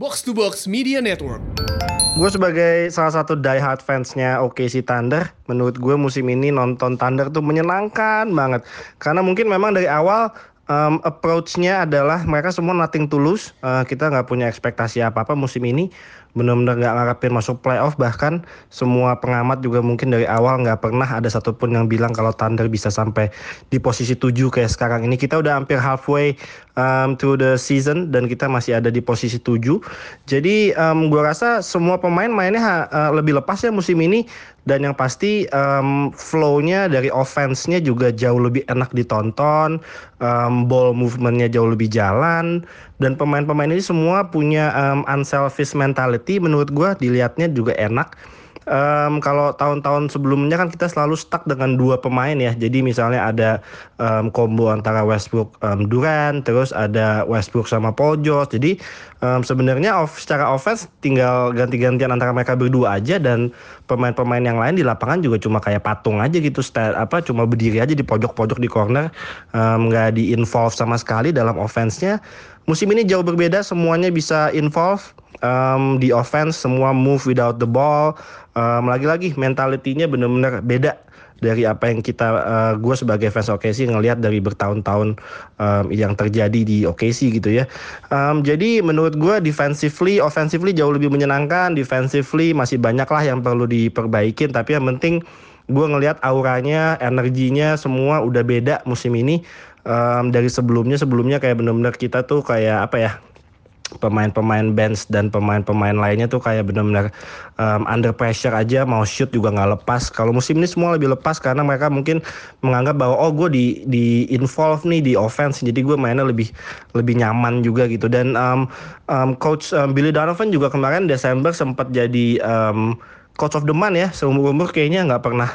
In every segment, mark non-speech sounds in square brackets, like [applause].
Box to Box Media Network. Gue sebagai salah satu diehard fansnya OKC Thunder, menurut gue musim ini nonton Thunder tuh menyenangkan banget. Karena mungkin memang dari awal um, approach-nya adalah mereka semua nothing tulus. Uh, kita nggak punya ekspektasi apa-apa musim ini. Benar-benar nggak ngarepin masuk playoff. Bahkan semua pengamat juga mungkin dari awal nggak pernah ada satupun yang bilang kalau Thunder bisa sampai di posisi 7 kayak sekarang ini. Kita udah hampir halfway um, to the season dan kita masih ada di posisi 7. Jadi um, gue rasa semua pemain mainnya uh, lebih lepas ya musim ini dan yang pasti um, flow-nya dari offense-nya juga jauh lebih enak ditonton, um, ball movement-nya jauh lebih jalan dan pemain-pemain ini semua punya um, unselfish mentality. Menurut gue dilihatnya juga enak um, kalau tahun-tahun sebelumnya kan kita selalu stuck dengan dua pemain ya. Jadi misalnya ada um, combo antara Westbrook um, Durant, terus ada Westbrook sama Paul George. Jadi um, sebenarnya off, secara offense tinggal ganti-gantian antara mereka berdua aja dan pemain-pemain yang lain di lapangan juga cuma kayak patung aja gitu, style, apa cuma berdiri aja di pojok-pojok di corner, nggak um, di involve sama sekali dalam offense-nya. Musim ini jauh berbeda, semuanya bisa involve um, di offense, semua move without the ball. Um, lagi-lagi mentalitinya benar-benar beda dari apa yang kita uh, gue sebagai fans OKC ngelihat dari bertahun-tahun um, yang terjadi di OKC gitu ya. Um, jadi menurut gue defensively, offensively jauh lebih menyenangkan. Defensively masih banyak lah yang perlu diperbaikin. Tapi yang penting gue ngelihat auranya, energinya semua udah beda musim ini um, dari sebelumnya. Sebelumnya kayak benar-benar kita tuh kayak apa ya? Pemain-pemain bench dan pemain-pemain lainnya tuh kayak benar-benar um, under pressure aja mau shoot juga nggak lepas. Kalau musim ini semua lebih lepas karena mereka mungkin menganggap bahwa oh gue di di involve nih di offense jadi gue mainnya lebih lebih nyaman juga gitu. Dan um, um, coach um, Billy Donovan juga kemarin Desember sempat jadi um, coach of the month ya. Seumur umur kayaknya nggak pernah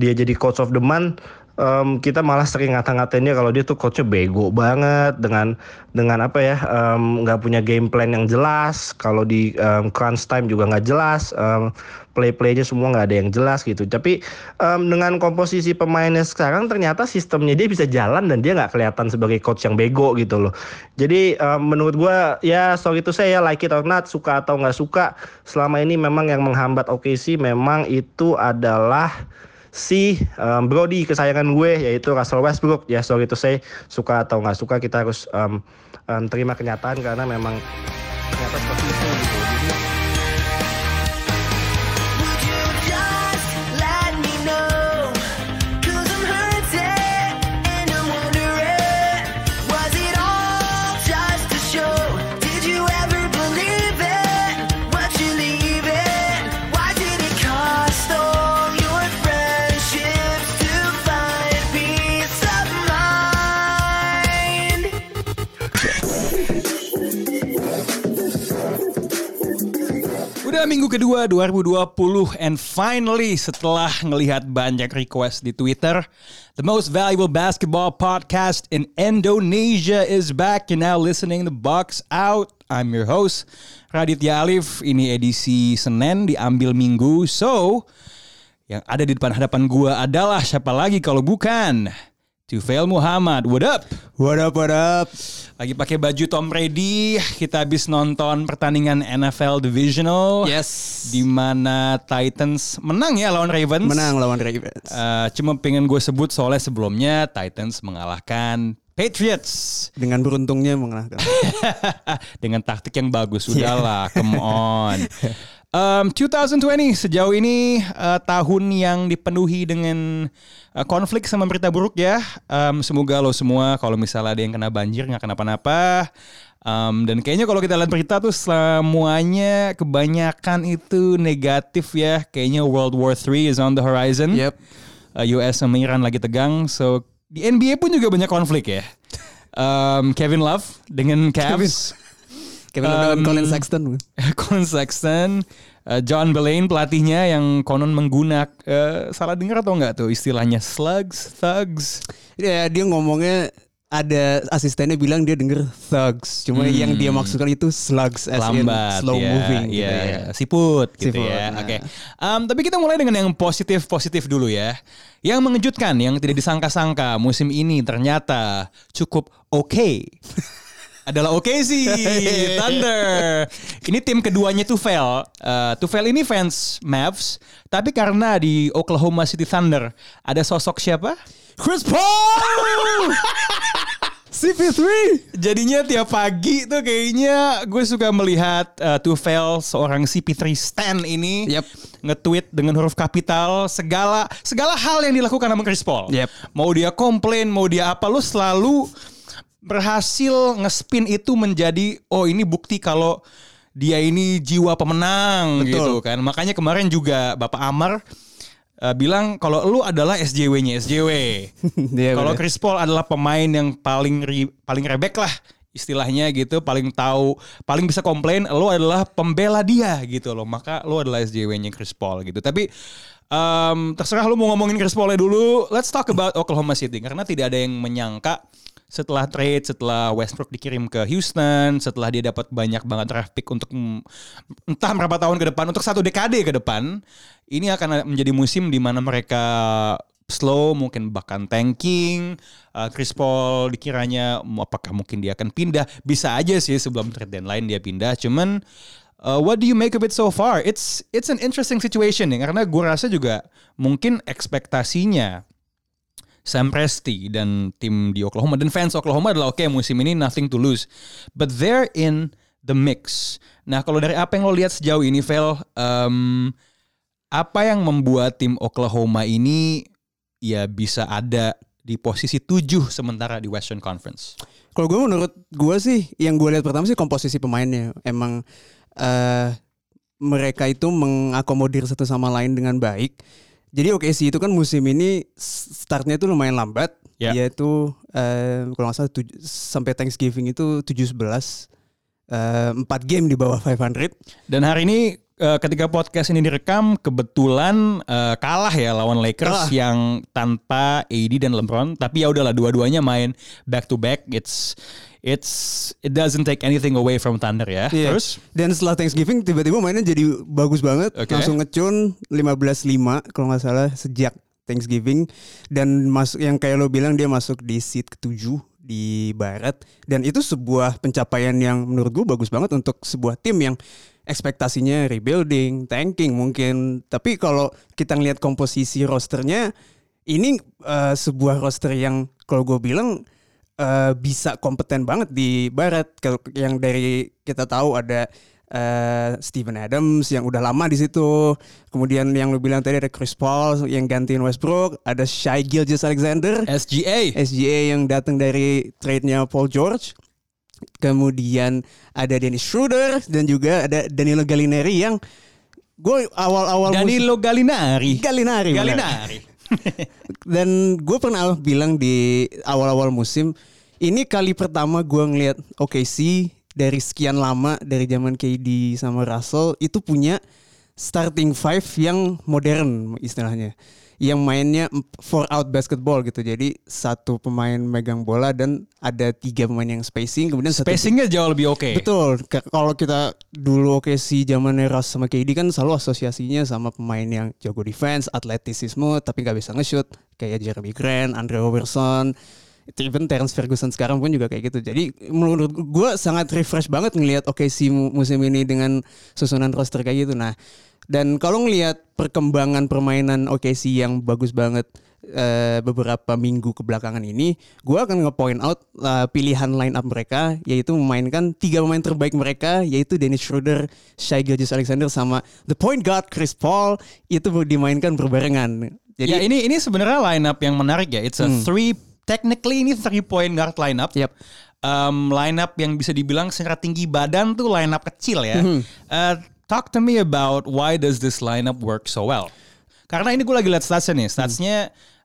dia jadi coach of the month um, kita malah sering ngata-ngatain kalau dia tuh coachnya bego banget dengan dengan apa ya nggak um, punya game plan yang jelas. Kalau di um, crunch time juga nggak jelas um, play-playnya semua nggak ada yang jelas gitu. Tapi um, dengan komposisi pemainnya sekarang ternyata sistemnya dia bisa jalan dan dia nggak kelihatan sebagai coach yang bego gitu loh. Jadi um, menurut gue ya sorry itu saya like it or not suka atau nggak suka selama ini memang yang menghambat OKC memang itu adalah si um, Brody kesayangan gue yaitu Russell Westbrook. Ya sorry itu saya suka atau nggak suka kita harus um, um, terima kenyataan karena memang minggu kedua 2020 and finally setelah ngelihat banyak request di Twitter, the most valuable basketball podcast in Indonesia is back. You're now listening to Box Out. I'm your host Raditya Alif. Ini edisi Senin diambil Minggu. So, yang ada di depan hadapan gua adalah siapa lagi kalau bukan Tufail Muhammad. What up? What up, what up? Lagi pakai baju Tom Brady. Kita habis nonton pertandingan NFL Divisional. Yes. Di mana Titans menang ya lawan Ravens. Menang lawan Ravens. Uh, cuma pengen gue sebut soalnya sebelumnya Titans mengalahkan Patriots. Dengan beruntungnya mengalahkan. [laughs] Dengan taktik yang bagus. Sudahlah, yeah. come on. [laughs] Um, 2020 sejauh ini uh, tahun yang dipenuhi dengan uh, konflik sama berita buruk ya. Um, semoga lo semua kalau misalnya ada yang kena banjir nggak kenapa-napa. Um, dan kayaknya kalau kita lihat berita tuh semuanya kebanyakan itu negatif ya. Kayaknya World War 3 is on the horizon. Yep. Uh, US sama Iran lagi tegang. So di NBA pun juga banyak konflik ya. Um, Kevin Love dengan Cavs. Kevin um, Colin Sexton. [laughs] Colin Sexton, uh, John Belaine pelatihnya yang konon menggunakan uh, salah dengar atau enggak tuh istilahnya slugs, thugs. Ya dia ngomongnya ada asistennya bilang dia denger thugs, cuma hmm. yang dia maksudkan itu slugs as Lambat, in slow ya, moving ya, gitu ya. ya. Siput gitu Siput, ya. nah. Oke. Okay. Um, tapi kita mulai dengan yang positif-positif dulu ya. Yang mengejutkan, yang tidak disangka-sangka musim ini ternyata cukup oke. Okay. [laughs] adalah OKC [laughs] Thunder. Ini tim keduanya Tufel. Uh, Tufel ini fans Mavs, tapi karena di Oklahoma City Thunder ada sosok siapa? Chris Paul. [laughs] CP3. Jadinya tiap pagi tuh kayaknya gue suka melihat uh, Tufel seorang CP3 Stan ini Yep. nge-tweet dengan huruf kapital segala segala hal yang dilakukan sama Chris Paul. Yep. Mau dia komplain, mau dia apa, lu selalu berhasil nge-spin itu menjadi oh ini bukti kalau dia ini jiwa pemenang Betul. gitu kan. Makanya kemarin juga Bapak Amar uh, bilang kalau lu adalah SJW-nya SJW. [laughs] Iya, Kalau. Chris Paul adalah pemain yang paling ri- paling rebek lah istilahnya gitu, paling tahu, paling bisa komplain, lo adalah pembela dia gitu loh. Maka lo adalah SJW-nya Chris Paul gitu. Tapi em, terserah lo mau ngomongin Chris Paul dulu. Let's talk about Oklahoma City karena tidak ada yang menyangka setelah trade, setelah Westbrook dikirim ke Houston, setelah dia dapat banyak banget draft pick untuk entah berapa tahun ke depan, untuk satu dekade ke depan, ini akan menjadi musim di mana mereka slow, mungkin bahkan tanking. Uh, Chris Paul dikiranya apakah mungkin dia akan pindah? Bisa aja sih sebelum trade deadline dia pindah. Cuman uh, what do you make of it so far? It's it's an interesting situation nih karena gue rasa juga mungkin ekspektasinya Sam Presti dan tim di Oklahoma dan fans Oklahoma adalah oke musim ini nothing to lose, but they're in the mix. Nah kalau dari apa yang lo lihat sejauh ini, Vel, em, apa yang membuat tim Oklahoma ini ya bisa ada di posisi 7 sementara di Western Conference? Kalau gue menurut gue sih yang gue lihat pertama sih komposisi pemainnya emang eh mereka itu mengakomodir satu sama lain dengan baik. Jadi OKC itu kan musim ini startnya itu lumayan lambat, Ya. yaitu eh, kalau nggak salah tuj- sampai Thanksgiving itu 7-11 eh, 4 game di bawah 500. Dan hari ini eh, ketika podcast ini direkam kebetulan eh, kalah ya lawan Lakers Kalah. yang tanpa AD dan LeBron tapi ya udahlah dua-duanya main back to back it's it's it doesn't take anything away from Thunder ya. Iya. Terus Dan setelah Thanksgiving tiba-tiba mainnya jadi bagus banget. Oke. Langsung ngecun 15-5 kalau nggak salah sejak Thanksgiving dan masuk yang kayak lo bilang dia masuk di seat ketujuh di barat dan itu sebuah pencapaian yang menurut gue bagus banget untuk sebuah tim yang ekspektasinya rebuilding, tanking mungkin. Tapi kalau kita ngelihat komposisi rosternya ini eh, sebuah roster yang kalau gue bilang eh, bisa kompeten banget di barat. Kalau yang dari kita tahu ada eh, Steven Adams yang udah lama di situ. Kemudian yang lu bilang tadi ada Chris Paul yang gantiin Westbrook. Ada Shai Gilgeous Alexander. SGA SGA yang datang dari trade-nya Paul George. Kemudian ada Dennis Schroeder dan juga ada Danilo Gallinari yang gue awal-awal musim- Danilo Gallinari. Gallinari benar. [laughs] Dan gue pernah bilang di awal-awal musim, ini kali pertama gue ngeliat OKC dari sekian lama dari zaman KD sama Russell itu punya starting five yang modern istilahnya, yang mainnya four out basketball gitu. Jadi satu pemain megang bola dan ada tiga pemain yang spacing, kemudian satu Spacingnya jauh lebih oke. Betul. Ka- Kalau kita dulu oke si zamannya Russ sama KD kan selalu asosiasinya sama pemain yang jago defense, atletisisme tapi nggak bisa nge-shoot kayak Jeremy Grant, Andre Robertson, even Terence Ferguson sekarang pun juga kayak gitu. Jadi menurut gue sangat refresh banget ngelihat oke si musim ini dengan susunan roster kayak gitu. Nah, dan kalau ngelihat perkembangan permainan OKC yang bagus banget eh, beberapa minggu kebelakangan ini, gue akan nge-point out eh, pilihan line up mereka, yaitu memainkan tiga pemain terbaik mereka, yaitu Dennis Schroeder, Shai Gilgeous Alexander, sama the point guard Chris Paul itu dimainkan berbarengan. Jadi ya ini ini sebenarnya lineup yang menarik ya. It's a three technically ini three point guard lineup. Yep. Um, lineup yang bisa dibilang secara tinggi badan tuh lineup kecil ya. Uh, talk to me about why does this lineup work so well? Karena ini gue lagi lihat statsnya nih. Statsnya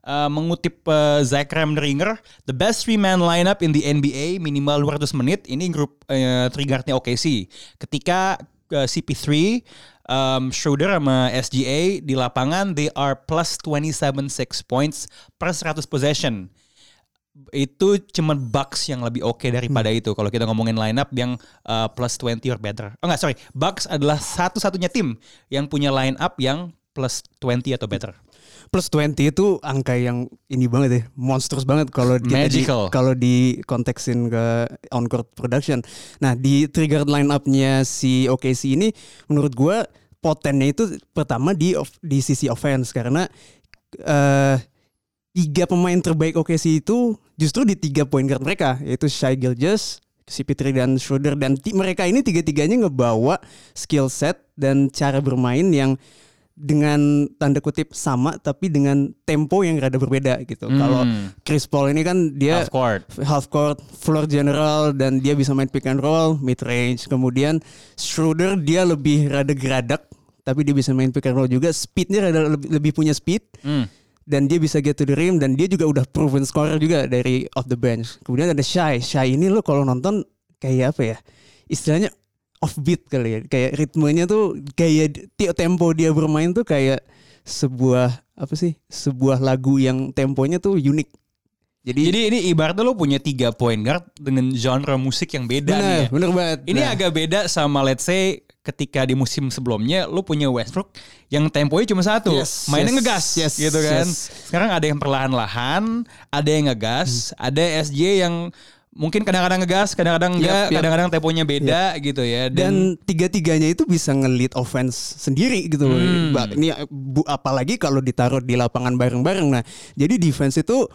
uh, mengutip uh, Zach Remdringer, the best three man lineup in the NBA minimal 200 menit. Ini grup uh, three guardnya OKC. Ketika uh, CP3 um, Schroeder sama SGA di lapangan they are plus 27 six points per 100 possession. Itu cuma Bucks yang lebih oke daripada itu kalau kita ngomongin lineup yang uh, plus 20 or better. Oh enggak, sorry. Bucks adalah satu-satunya tim yang punya lineup yang plus 20 atau better. plus 20 itu angka yang ini banget ya, monstrous banget kalau di- kalau di konteksin ke on court production. Nah, di trigger line up-nya si OKC ini menurut gua potennya itu pertama di di sisi offense karena eh tiga pemain terbaik OKC itu justru di tiga point guard mereka yaitu Shai Gilgeous, CP3 dan Schroeder dan mereka ini tiga-tiganya ngebawa skill set dan cara bermain yang dengan tanda kutip sama tapi dengan tempo yang rada berbeda gitu. Kalau Hmm. Chris Paul ini kan dia Half court. half court, floor general dan dia bisa main pick and roll, mid range. Kemudian Schroeder dia lebih rada geradak tapi dia bisa main pick and roll juga. Speednya rada lebih, lebih punya speed Hmm. Dan dia bisa get to the rim dan dia juga udah proven scorer juga dari off the bench. Kemudian ada Shy. Shy ini lo kalau nonton kayak apa ya? Istilahnya offbeat kali ya. Kayak ritmenya tuh kayak tiap tempo dia bermain tuh kayak sebuah apa sih? Sebuah lagu yang temponya tuh unik. Jadi, Jadi ini ibaratnya lo punya tiga point guard dengan genre musik yang beda nih bener, ya. bener banget. Ini Nah, agak beda sama let's say ketika di musim sebelumnya lo punya Westbrook yang temponya cuma satu, Yes, mainnya yes, ngegas yes, gitu kan. yes. Sekarang ada yang perlahan-lahan, ada yang ngegas, ada SJ yang mungkin kadang-kadang ngegas, kadang-kadang enggak, yap. kadang-kadang temponya beda gitu ya. Dan, dan tiga-tiganya itu bisa nge-lead offense sendiri gitu loh. Hmm. Ini bu, apalagi kalau ditaruh di lapangan bareng-bareng. Nah, jadi defense itu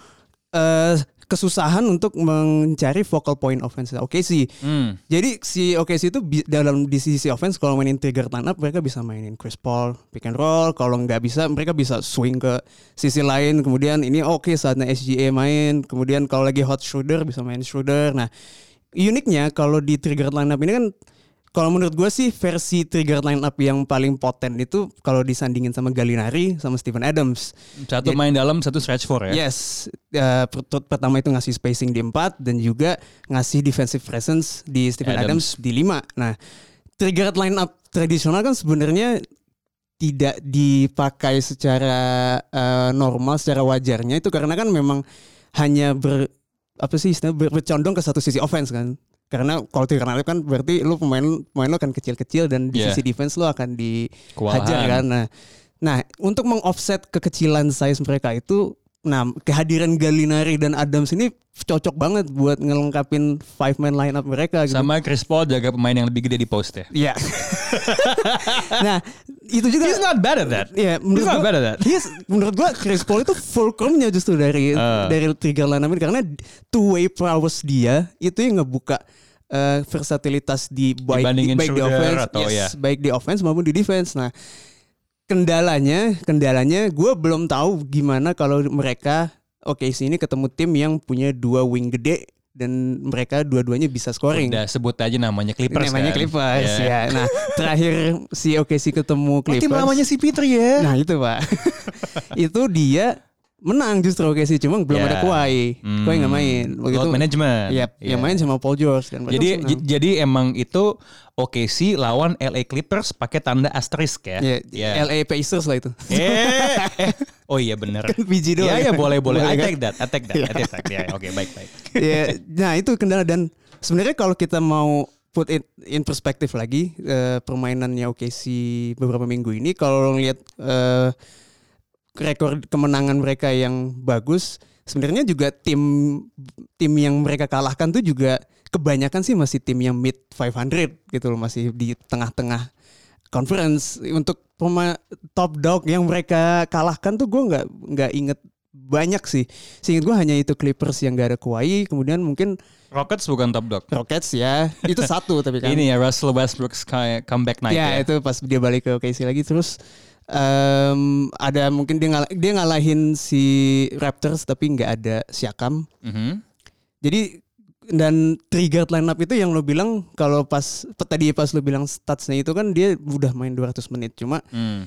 eh kesusahan untuk mencari focal point offense. Oke sih. Hmm. Jadi si OKC itu bi- dalam di sisi offense kalau mainin trigger up mereka bisa mainin Chris Paul pick and roll. Kalau nggak bisa mereka bisa swing ke sisi lain. Kemudian ini oke saatnya SGA main. Kemudian kalau lagi hot shooter bisa main shooter. Nah uniknya kalau di trigger up ini kan kalau menurut gue sih versi trigger line up yang paling poten itu kalau disandingin sama Gallinari sama Steven Adams. satu Jadi- main dalam, satu stretch four ya. Yes, per- pertama itu ngasih spacing di 4 dan juga ngasih defensive presence di Stephen Adams. Adams, di 5. Nah, trigger line up tradisional kan sebenarnya tidak dipakai secara eh, normal, secara wajarnya itu karena kan memang hanya ber apa sih istilahnya ber- bercondong ke satu sisi offense kan. Karena kalau line up kan berarti lu pemain pemain lu akan kecil-kecil dan di Yeah. sisi defense lu akan di Kewalahan. hajar kan. Nah, nah untuk mengoffset kekecilan size mereka itu, nah kehadiran Gallinari dan Adams ini cocok banget buat ngelengkapin five man lineup mereka. Gitu. Sama Chris Paul jaga pemain yang lebih gede di post ya. Iya. [laughs] nah itu juga. He's not bad at that. Iya, menurut not gua, bad at that. Yes, menurut gua Chris Paul itu fulcrumnya justru dari Uh. dari trigger line up ini karena two way prowess dia itu yang ngebuka eh, versatilitas di baik, Dibandingin baik di offense, atau yes, ya. baik di offense maupun di defense. Nah, kendalanya, kendalanya gue belum tahu gimana kalau mereka oke sini ketemu tim yang punya dua wing gede dan mereka dua-duanya bisa scoring. Udah sebut aja namanya Clippers namanya kan. Clippers Ya. ya. Nah, [laughs] terakhir si OKC ketemu Oh, tim Clippers. lamanya si Pitri ya. Nah itu pak, [laughs] itu dia menang justru oke sih, cuma belum Ya. ada Kawhi, Hmm. Kawhi nggak main. Load management. Iya, Iya. yang main sama Paul George dan Jadi j- jadi emang itu OKC lawan LA Clippers pakai tanda asterisk ya. Iya, Iya. LA Pacers lah itu. Eh. [laughs] Oh iya bener. Kan biji doang. Iya iya ya. boleh boleh. I kan? take that. I take that. I take that. Ya oke baik baik. Ya, nah itu kendala dan sebenarnya kalau kita mau put it in perspektif lagi eh, permainannya OKC beberapa minggu ini kalau ngelihat eh, rekor kemenangan mereka yang bagus sebenarnya juga tim tim yang mereka kalahkan tuh juga kebanyakan sih masih tim yang mid 500 gitu loh masih di tengah-tengah conference untuk pema top dog yang mereka kalahkan tuh gue nggak nggak inget banyak sih seingat gue hanya itu Clippers yang gak ada Kawhi kemudian mungkin Rockets bukan top dog. Rockets ya itu satu tapi kan Ini ya Russell Westbrook's kayak comeback night ya, ya. itu pas dia balik ke OKC lagi terus em, ada mungkin dia ngalah, dia ngalahin si Raptors tapi nggak ada Siakam Mhm. jadi dan trigger lineup itu yang lo bilang kalau pas tadi pas lo bilang statsnya itu kan dia udah main 200 menit cuma Hmm.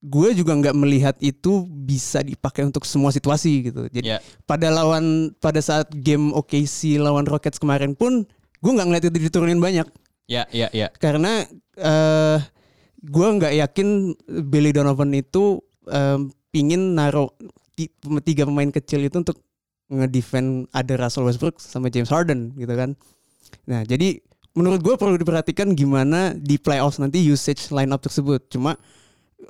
gue juga nggak melihat itu bisa dipakai untuk semua situasi gitu jadi Ya. pada lawan pada saat game OKC lawan Rockets kemarin pun gue nggak ngeliat itu diturunin banyak Ya ya ya. karena eh gue nggak yakin Billy Donovan itu em, pingin naruh ti- tiga pemain kecil itu untuk ngedefend ada Russell Westbrook sama James Harden gitu kan. Nah jadi menurut gue perlu diperhatikan gimana di playoffs nanti usage lineup tersebut. Cuma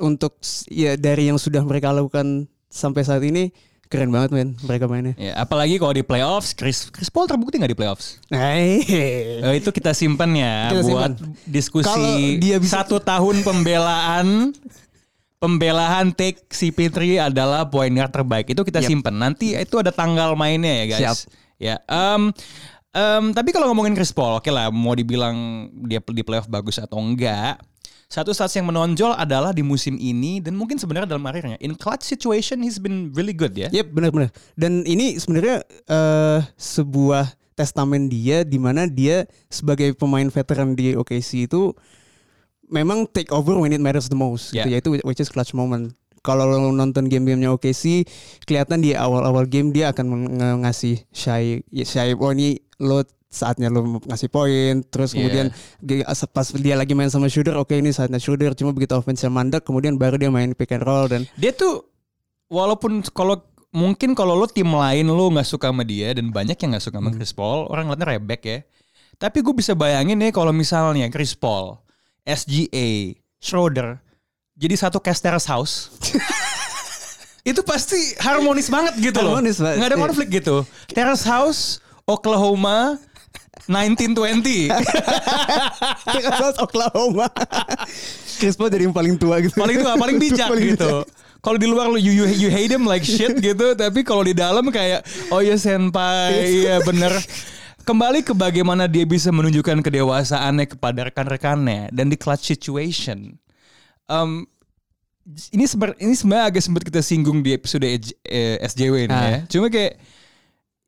untuk ya dari yang sudah mereka lakukan sampai saat ini keren banget men mereka mainnya. Ya, apalagi kalau di playoffs, Chris Chris Paul terbukti nggak di playoffs? Hey. Eh, itu kita simpen ya Kita buat diskusi Kalau dia bisa- satu tahun pembelaan pembelaan take si Petri adalah point guard terbaik itu kita Yap. simpen nanti itu ada tanggal mainnya ya guys Siap. ya em, em, tapi kalau ngomongin Chris Paul oke lah mau dibilang dia di playoff bagus atau enggak satu stats yang menonjol adalah di musim ini dan mungkin sebenarnya dalam karirnya in clutch situation he's been really good ya Yep, benar-benar. Dan ini sebenarnya eh sebuah testamen dia di mana dia sebagai pemain veteran di OKC itu memang take over when it matters the most gitu Yeah. yaitu which is clutch moment. Kalau lo nonton game-gamenya OKC kelihatan di awal-awal game dia akan ngasih shy shy oh ini lo saatnya lo ngasih poin terus Yeah. kemudian ge- pas dia lagi main sama shooter oke ini saatnya shooter cuma begitu offense mandek kemudian baru dia main pick and roll dan dia tuh walaupun kalau mungkin kalau lo tim lain lo nggak suka sama dia dan banyak yang nggak suka sama Chris Paul orang ngeliatnya rebek ya. Tapi gue bisa bayangin nih kalau misalnya Chris Paul SGA Schroeder jadi satu cast terrace house [laughs] itu pasti harmonis banget gitu loh. Harmonis, nggak ada Iya. konflik gitu. Terrace house Oklahoma 1920 [laughs] Kansas Oklahoma. Chris Paul jadi yang paling tua gitu. paling tua paling bijak Paling gitu. kalau di luar lu you, you, you hate him like shit gitu tapi kalau di dalam kayak oh ya senpai. Iya. Bener. Kembali ke bagaimana dia bisa menunjukkan kedewasaannya kepada rekan-rekannya dan di clutch situation. Em, ini seber, ini sebenarnya agak sempat kita singgung di episode eh, SJW ini ya. Ah. cuma kayak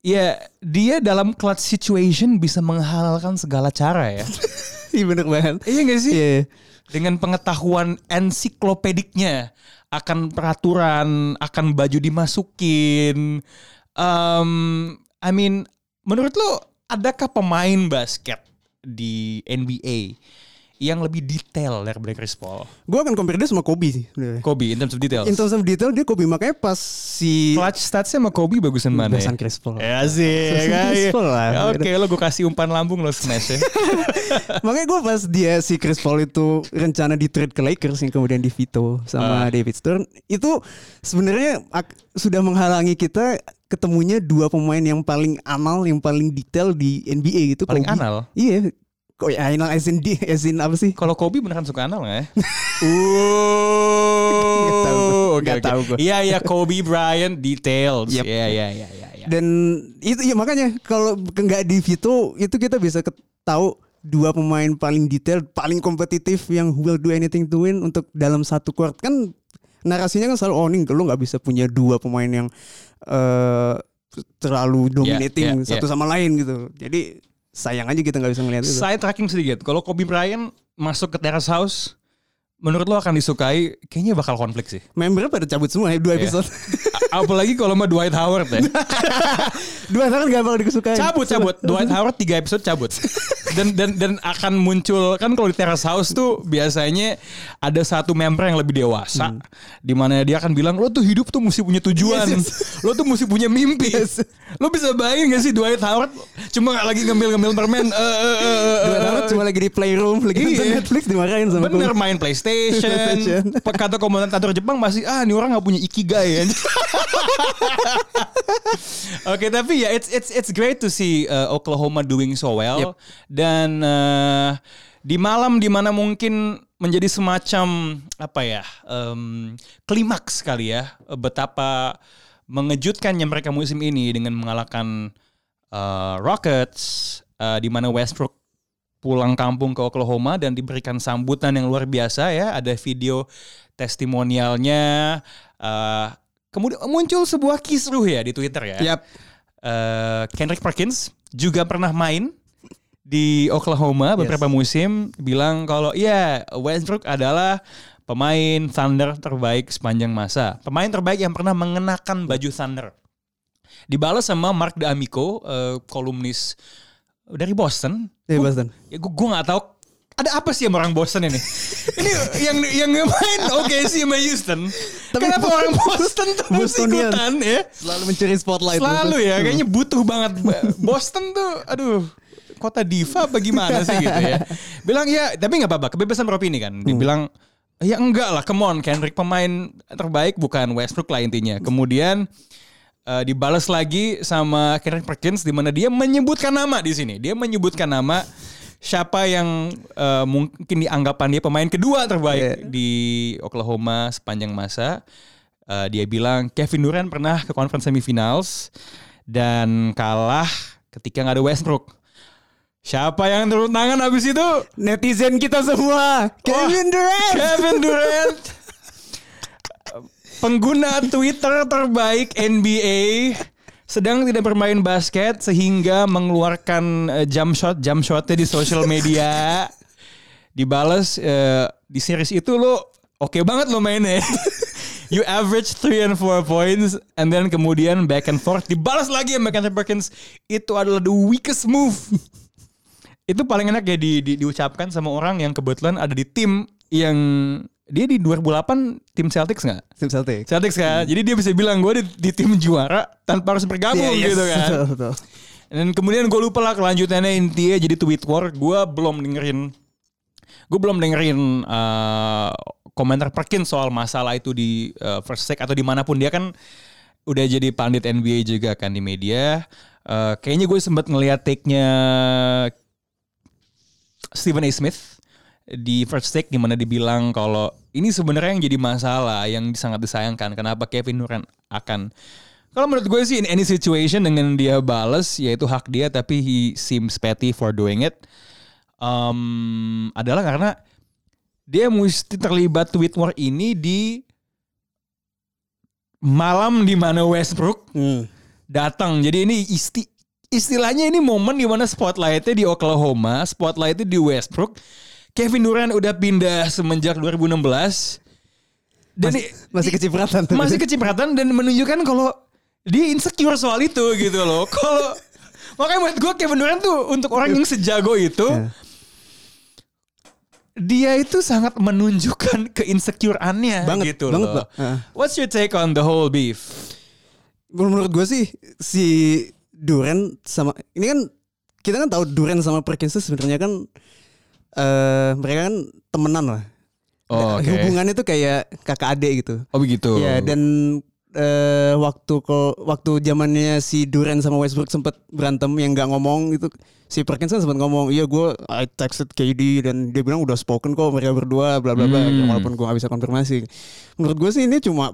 ya dia dalam clutch situation bisa menghalalkan segala cara ya [laughs] Iya bener banget. iya gak sih Iya. dengan pengetahuan ensiklopediknya akan peraturan, akan baju dimasukin. Um, I mean, menurut lo adakah pemain basket di NBA yang lebih detail daripada Chris Paul? Gue akan compare dia sama Kobe sih. Kobe in terms of details. In terms of detail dia Kobe makanya pas si Clutch statsnya sama Kobe bagusan mana ya? Bagusan Chris Paul. Ya sih, Bagusan Chris Paul lah. Oke, lo gue kasih umpan lambung lo smash ya. [laughs] makanya gue pas dia si Chris Paul itu rencana di trade ke Lakers yang kemudian di veto sama Ah. David Stern itu sebenarnya ak- sudah menghalangi kita ketemunya dua pemain yang paling anal yang paling detail di NBA gitu. Paling Kobe. anal? Iya. Kok ya anal as in, di- as in apa sih? Kalau Kobe beneran suka anal nggak ya? [laughs] Tahu gua. Oke, Nggak oke. tahu gua. Iya iya Kobe Bryant details. Iya iya iya iya. iya. Dan itu ya makanya kalau nggak di veto itu kita bisa tahu dua pemain paling detail, paling kompetitif yang will do anything to win untuk dalam satu court kan narasinya kan selalu oh ini lo nggak bisa punya dua pemain yang eh terlalu dominating yeah, satu sama lain gitu. Jadi sayang aja kita nggak bisa ngeliat itu. Saya tracking sedikit. Kalau Kobe Bryant masuk ke Terrace House, menurut lo akan disukai? Kayaknya bakal konflik sih. Membernya pada cabut semua ya dua Iya. episode. A- Apalagi kalau sama Dwight Howard ya. dua tahun gak bakal disukai. cabut cabut Dwight Howard tiga episode cabut dan dan dan akan muncul kan kalau di Terrace House tuh biasanya ada satu member yang lebih dewasa di mana dia akan bilang lo tuh hidup tuh mesti punya tujuan Yes, lo tuh mesti punya mimpi Yes. lo bisa bayangin gak sih Dwight Howard cuma lagi ngemil-ngemil permen eh, eh, eh, eh, Dua tahun cuma lagi di playroom, lagi nonton Iya. Netflix dimarahin sama Bener main PlayStation. PlayStation. Kata komentator Jepang masih ah ini orang nggak punya ikigai ya. [laughs] Oke tapi ya it's it's it's great to see uh, Oklahoma doing so well Yep. dan uh, di malam di mana mungkin menjadi semacam apa ya em, klimaks kali ya betapa mengejutkannya mereka musim ini dengan mengalahkan uh, Rockets uh, di mana Westbrook pulang kampung ke Oklahoma dan diberikan sambutan yang luar biasa ya. Ada video testimonialnya. eh, kemudian muncul sebuah kisruh ya di Twitter ya. Yap. Eh, Kendrick Perkins juga pernah main di Oklahoma beberapa musim bilang kalau ya Westbrook adalah pemain Thunder terbaik sepanjang masa. Pemain terbaik yang pernah mengenakan baju Thunder. Dibalas sama Mark D'Amico, eh, kolumnis dari Boston. Iya Boston. Ya gue gue nggak tahu ada apa sih sama orang Boston ini? [laughs] ini yang yang main oke sih sama Houston. Kenapa orang Boston tuh ikutan ya? Selalu mencuri spotlight. Selalu ya, kayaknya butuh banget. Boston tuh, aduh, kota diva bagaimana sih gitu ya. [laughs] Bilang ya, tapi nggak apa-apa, kebebasan beropini kan. Dibilang Ya enggak lah, come on Kendrick pemain terbaik bukan Westbrook lah intinya. Kemudian eh, dibalas lagi sama Kendrick Perkins di mana dia menyebutkan nama di sini. Dia menyebutkan nama siapa yang eh, mungkin dianggapan dia pemain kedua terbaik di Oklahoma sepanjang masa. Eh, dia bilang Kevin Durant pernah ke conference semifinals dan kalah ketika nggak ada Westbrook. Siapa yang turun tangan habis itu? Netizen kita semua, Kevin Durant. Kevin Durant [laughs] pengguna Twitter terbaik NBA sedang tidak bermain basket sehingga mengeluarkan eh, jump shot jump shotnya di social media. Dibales eh, di series itu lo oke banget lo mainnya. You average 3 and 4 points and then kemudian back and forth. Dibalas lagi sama Kendrick Perkins. Itu adalah the weakest move. Itu paling enak ya di, di- diucapkan sama orang yang kebetulan ada di tim yang dia di 2008 tim Celtics nggak? Tim Celtics. Celtics kan. Jadi dia bisa bilang gue di, di tim juara tanpa harus bergabung Iya, yes, gitu kan. [laughs] Betul, betul. Dan kemudian gue lupa lah kelanjutannya intinya jadi tweet war. Gue belum dengerin, gue belum dengerin eh, komentar Perkins soal masalah itu di eh, first take atau di mana pun dia kan udah jadi pandit NBA juga kan di media. Eh, kayaknya gue sempat ngeliat take-nya Stephen A. Smith di first take di mana dibilang kalau ini sebenarnya yang jadi masalah yang sangat disayangkan kenapa Kevin Durant akan kalau menurut gue sih in any situation dengan dia bales yaitu hak dia tapi he seems petty for doing it um, adalah karena dia mesti terlibat tweet war ini di malam di mana Westbrook Hmm. datang. Jadi ini isti istilahnya ini momen di mana spotlightnya di Oklahoma, spotlightnya di Westbrook. Kevin Durant udah pindah semenjak 2016. Dan Masih, masih kecipratan tuh. masih kecipratan dan menunjukkan kalau dia insecure soal itu gitu loh. [laughs] Kalau makanya buat gue Kevin Durant tuh untuk orang yang sejago itu Ya. dia itu sangat menunjukkan keinsecureannya Banget, gitu banget, loh. Heeh. What's your take on the whole beef? menurut gue sih si Duren sama ini kan kita kan tahu Duren sama Perkins sebenarnya kan eh mereka kan temenan lah. Oh, oke. Hubungannya tuh kayak kakak adik gitu. Oh begitu. Ya dan eh waktu kok waktu zamannya si Duren sama Westbrook sempet berantem yang nggak ngomong itu si Perkins kan sempat ngomong iya gue I texted KD dan dia bilang udah spoken kok mereka berdua bla bla bla Hmm. walaupun gue nggak bisa konfirmasi menurut gue sih ini cuma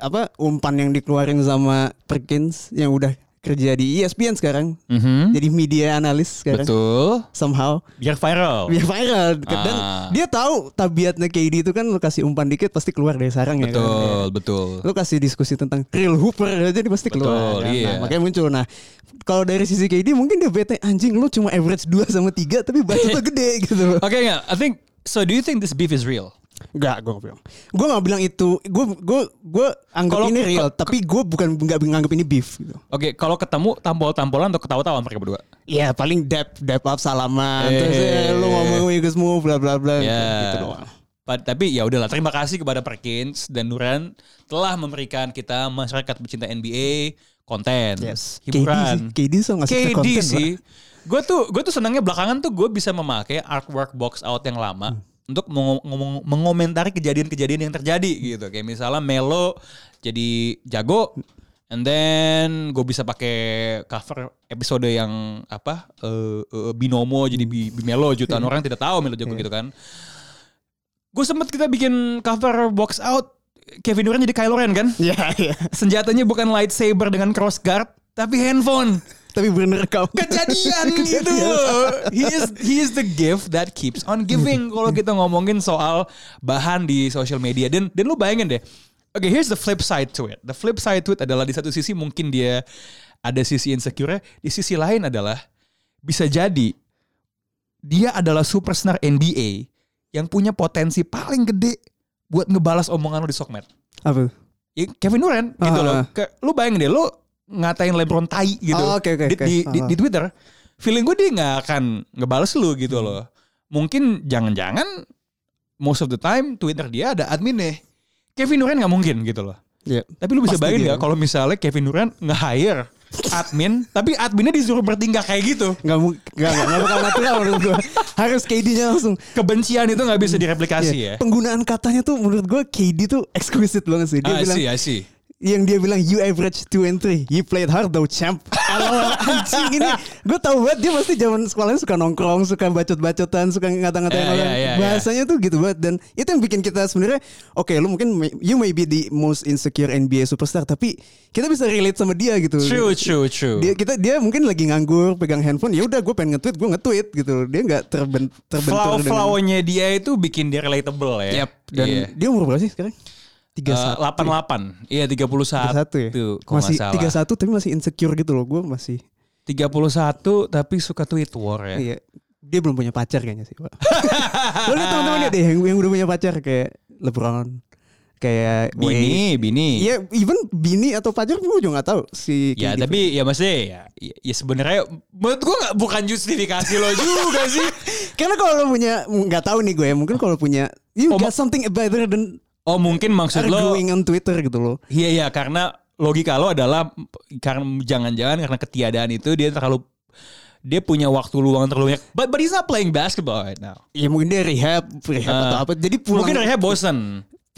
apa umpan yang dikeluarin sama Perkins yang udah kerja di ESPN sekarang Mhm. jadi media analis sekarang Betul. somehow Biar viral. biar viral dan Ah. dia tahu tabiatnya KD itu kan lu kasih umpan dikit pasti keluar dari sarang ya kan Betul, betul. lu kasih diskusi tentang real hooper aja dia pasti Betul, keluar kan? iya. Nah, makanya muncul nah kalau dari sisi KD mungkin dia bete anjing lu cuma average 2 sama 3 tapi bacotnya [laughs] gede gitu Oke nggak? I think so. Do you think this beef is real? Enggak, gue gak bilang. Gue gak bilang itu. Gue gue gue anggap Kalau- ini real, tapi gue bukan nggak nganggap ini beef gitu. Oke, kalau ketemu tampol-tampolan atau ketawa-tawa mereka berdua. Iya paling dap dap up salaman, Eh. terus ya, lu ngomong Wiggins move bla bla bla Ya. gitu doang. Tapi ya udahlah. Terima kasih kepada Perkins dan Duran telah memberikan kita masyarakat pecinta NBA konten, hiburan. KD sih, KD so KD konten, sih. Gue tuh gue tuh senangnya belakangan tuh gue bisa memakai artwork box out yang lama untuk mengo- ngomong- mengomentari kejadian-kejadian yang terjadi gitu. Kayak misalnya Melo jadi jago and then gue bisa pakai cover episode yang apa eh, eh, binomo jadi bi, Melo jutaan orang tidak tahu Melo jago gitu kan. Gue sempet kita bikin cover box out Kevin Durant jadi Kylo Ren kan? Iya iya. Senjatanya bukan lightsaber dengan cross guard tapi handphone Tapi bener kau. kejadian [laughs] gitu loh. He is he is the gift that keeps on giving [laughs] kalau kita ngomongin soal bahan di social media dan dan lu bayangin deh. Oke, here's the flip side to it. The flip side to it adalah di satu sisi mungkin dia ada sisi insecure, di sisi lain adalah bisa jadi dia adalah superstar NBA yang punya potensi paling gede buat ngebalas omongan lu di sosmed. Apa? Ya, Kevin Durant gitu Ah. loh. Ke, lu bayangin deh, lu ngatain LeBron tai gitu Oh, oke, oke, di, oke. di, di, Ah. di Twitter. Feeling gue dia nggak akan ngebales lu gitu loh. Mungkin jangan-jangan most of the time Twitter dia ada adminnya. Kevin Durant nggak mungkin gitu loh. Iya. Tapi lu bisa Pasti bayangin nggak kalau misalnya Kevin Durant nge-hire admin, [laughs] tapi adminnya disuruh bertingkah kayak gitu. Nggak nggak nggak bakal natural menurut gue. [laughs] Harus KD-nya langsung. Kebencian itu nggak bisa direplikasi Iya. ya. Penggunaan katanya tuh menurut gue KD tuh exquisite banget sih. Dia I bilang see, I see. Yang dia bilang you average 2 and 3 you played hard though champ [laughs] Alah, anjing ini gue tahu banget dia pasti zaman sekolahnya suka nongkrong suka bacot-bacotan suka ngata-ngatain Ya, orang ya, ya, ya. bahasanya tuh gitu banget dan itu yang bikin kita sebenarnya oke lu mungkin you may be the most insecure NBA superstar tapi kita bisa relate sama dia gitu True, true, true. dia kita dia mungkin lagi nganggur pegang handphone ya udah gue pengen nge-tweet gue nge-tweet gitu dia nggak terben, terbentur dengan Flow-flownya dia itu bikin dia relatable ya. Yap, dan Iya. dia umur berapa sih sekarang tiga Eh, 88. Iya 31. satu ya masih tiga satu tapi masih insecure gitu loh gue masih 31 tapi suka tweet war ya. Iya. Dia belum punya pacar kayaknya sih, Pak. Lo lihat teman-temannya deh yang, yang udah punya pacar kayak LeBron, kayak Wade. Bini, bini. Iya, even bini atau pacar gue juga gak tahu si Ya gitu. tapi ya maksudnya ya, ya, ya sebenarnya menurut gua nggak bukan justifikasi lo juga sih. [laughs] Karena kalau lo punya nggak tahu nih gue ya, mungkin kalau punya you Oh, got something better than Oh mungkin maksud lo arguing on Twitter gitu loh. Iya iya karena logika lo adalah karena jangan-jangan karena ketiadaan itu dia terlalu dia punya waktu luang terlalu banyak. But, but he's not playing basketball right now. Ya mungkin dia rehab, rehab Ah. atau apa. Jadi pulang Mungkin rehab bosen.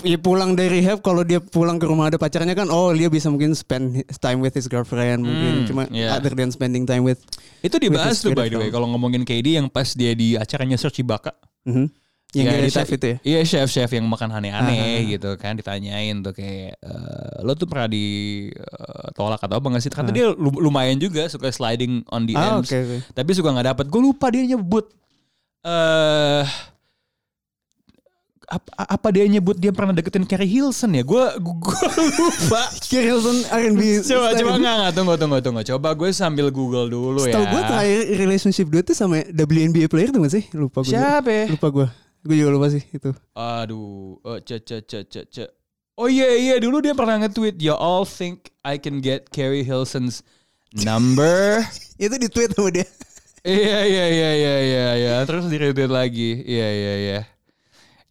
ya pulang dari rehab kalau dia pulang ke rumah ada pacarnya kan oh dia bisa mungkin spend time with his girlfriend mungkin Hmm, cuma iya. other than spending time with Itu dibahas his tuh by the way kalau ngomongin KD yang pas dia di acaranya Search Ibaka. Mhm. Yang Ya, dita- chef itu ya Iya chef-chef yang makan aneh-aneh Ah. gitu kan ditanyain tuh kayak eh, lo tuh pernah ditolak atau apa nggak sih? Ternyata dia lu- lumayan juga suka sliding on the Ah, ends. oke, oke. Tapi suka nggak dapet. Gue lupa dia nyebut eh apa, apa dia nyebut dia pernah deketin Carrie Hilson ya? Gue gue [laughs] lupa. [laughs] Kirilson R&B coba coba nggak nggak tunggu tunggu tunggu. Coba gue sambil Google dulu ya. Tahu gue terakhir relationship dia tuh sama WNBA player tuh gak sih? Lupa gue. Siapa ya? Lupa gue. Gue juga lupa sih itu. Aduh, eh, ce ce ce ce ce. Oh iya iya dulu dia pernah nge-tweet, "You all think I can get Carrie Hilson's number?" [laughs] itu di tweet sama dia. Iya iya iya iya iya iya. Terus di retweet lagi. Iya iya iya.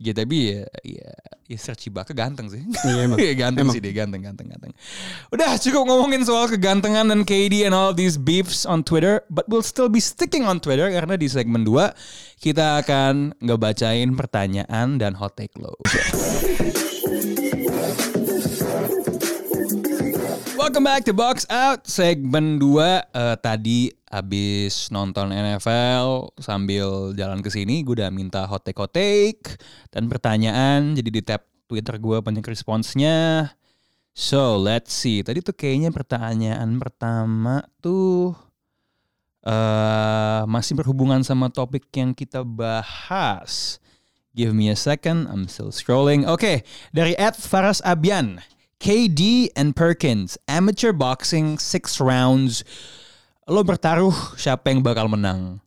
Ya tapi ya ya, ya Serge Ibaka ganteng sih. Iya, emang. [laughs] Iya, ganteng Emang. sih dia ganteng ganteng ganteng. Udah cukup ngomongin soal kegantengan dan KD and all these beefs on Twitter, but we'll still be sticking on Twitter karena di segmen 2 kita akan ngebacain pertanyaan dan hot take lo. Welcome back to Box Out segmen 2 eh, tadi abis nonton NFL sambil jalan ke sini gue udah minta hot take hot take dan pertanyaan jadi di tab Twitter gue banyak responsnya. So let's see tadi tuh kayaknya pertanyaan pertama tuh eh masih berhubungan sama topik yang kita bahas. Give me a second, I'm still scrolling. Oke, dari Ed Faras Abian. KD and Perkins, amateur boxing six rounds. Lo bertaruh siapa yang bakal menang?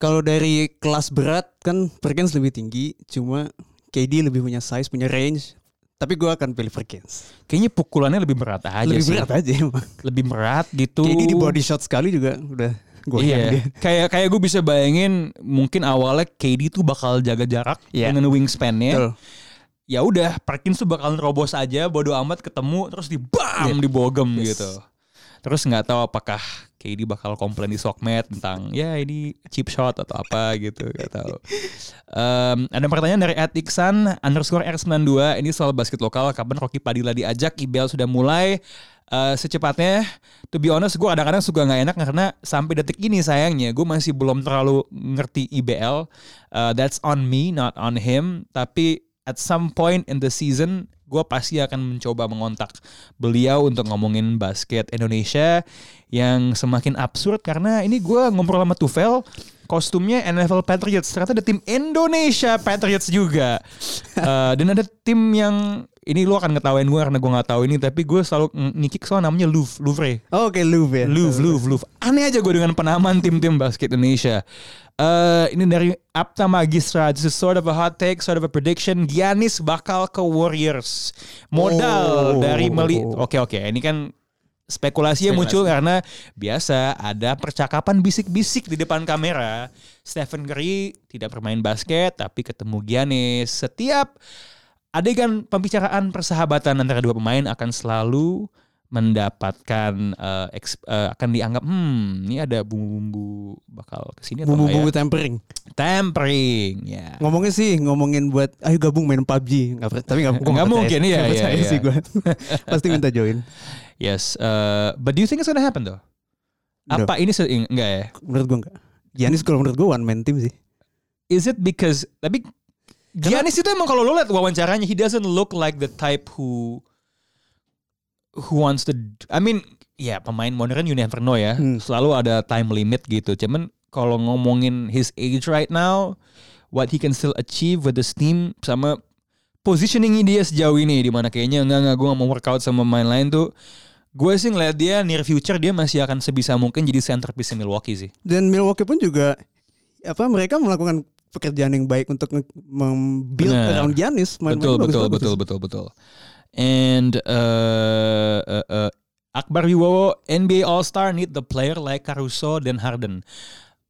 Kalau dari kelas berat kan Perkins lebih tinggi, cuma KD lebih punya size, punya range. Tapi gue akan pilih Perkins. Kayaknya pukulannya lebih berat aja lebih sih. berat aja emang. Lebih berat gitu. KD di body shot sekali juga udah gue Iya, kayak kayak gue bisa bayangin mungkin awalnya KD tuh bakal jaga jarak Iya. dengan wingspan-nya. Betul. Ya udah Perkins tuh bakal nerobos aja bodo amat ketemu terus di bam Iya. dibogem Yes. gitu. Terus nggak tahu apakah KD bakal komplain di sokmed tentang ya ini cheap shot atau apa gitu nggak tahu. Em, ada pertanyaan dari Ed Iksan underscore R92 ini soal basket lokal kapan Rocky Padilla diajak? IBL sudah mulai. Eh, secepatnya to be honest gue kadang-kadang suka nggak enak karena sampai detik ini sayangnya gue masih belum terlalu ngerti IBL Eh, that's on me not on him. Tapi at some point in the season gue pasti akan mencoba mengontak beliau untuk ngomongin basket Indonesia yang semakin absurd karena ini gue ngobrol sama Tufel kostumnya NFL Patriots. Ternyata ada tim Indonesia Patriots juga. [laughs] Eh, dan ada tim yang ini lu akan ngetawain gue karena gue nggak tahu ini tapi gue selalu ng- ngikik soal namanya Louvre Louvre Oh, Oke, Louvre ya. Louvre, Louvre, Louvre. Aneh aja gue dengan penamaan tim-tim basket Indonesia. Eh ini dari Apta Magistra. This is sort of a hot take, sort of a prediction. Giannis bakal ke Warriors. Modal Oh. dari Meli. Oke oke, ini kan spekulasi yang muncul karena biasa ada percakapan bisik-bisik di depan kamera. Stephen Curry tidak bermain basket tapi ketemu Giannis. Setiap adegan pembicaraan persahabatan antara dua pemain akan selalu mendapatkan eh, eks- eh, akan dianggap hmm ini ada bumbu-bumbu bakal ke sini atau Bumbu-bumbu ya? tempering. Tampering ya. Ngomongnya sih ngomongin buat ayo gabung main PUBG. Nggak, tapi nggak, Nggak mungkin, iya, percaya iya. sih gue. [laughs] Pasti minta join. Yes, eh, but do you think it's gonna happen though? No. Apa ini enggak ya? Menurut gue enggak. Giannis kalau menurut gue one man team sih. Is it because tapi Giannis itu emang kalau lo lihat wawancaranya he doesn't look like the type who who wants to I mean ya pemain modern you never know ya. Hmm. Selalu ada time limit gitu. Cuman kalau ngomongin his age right now what he can still achieve with this team sama positioning dia sejauh ini di mana kayaknya enggak enggak gue gak mau workout sama pemain lain tuh gue sih ngeliat dia near future dia masih akan sebisa mungkin jadi centerpiece Milwaukee sih. Dan Milwaukee pun juga apa mereka melakukan pekerjaan yang baik untuk membuild Benar. around Giannis. Main-main betul betul bagus-bagus. betul betul betul and uh, uh, uh, Akbar Wibowo NBA All Star need the player like Caruso dan Harden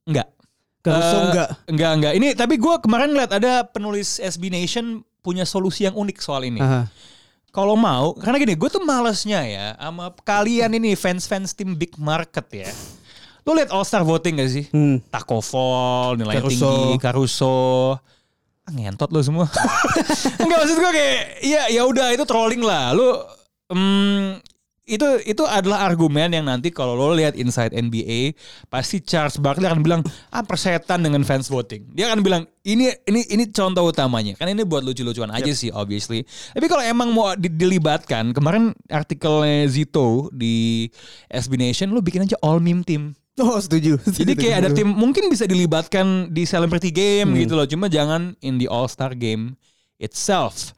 enggak Caruso Eh, enggak. enggak enggak ini tapi gue kemarin lihat ada penulis SB Nation punya solusi yang unik soal ini Aha. kalau mau karena gini gue tuh malesnya ya sama kalian ini fans-fans tim big market ya lo lihat All Star voting gak sih Hmm. Taco Fall, nilai Caruso. tinggi, Caruso. Ah, ngentot lo semua. [laughs] Enggak maksud gue kayak ya ya udah itu trolling lah. Lu hmm, itu itu adalah argumen yang nanti kalau lo lihat inside NBA pasti Charles Barkley akan bilang ah persetan dengan fans voting. Dia akan bilang ini ini ini contoh utamanya. Kan ini buat lucu-lucuan aja sih obviously. Tapi kalau emang mau di- dilibatkan kemarin artikelnya Zito di SB Nation lu bikin aja all meme team. [laughs] Oh setuju. Jadi Setuju. kayak ada tim mungkin bisa dilibatkan di celebrity game gitu loh. Cuma jangan in the All Star game itself.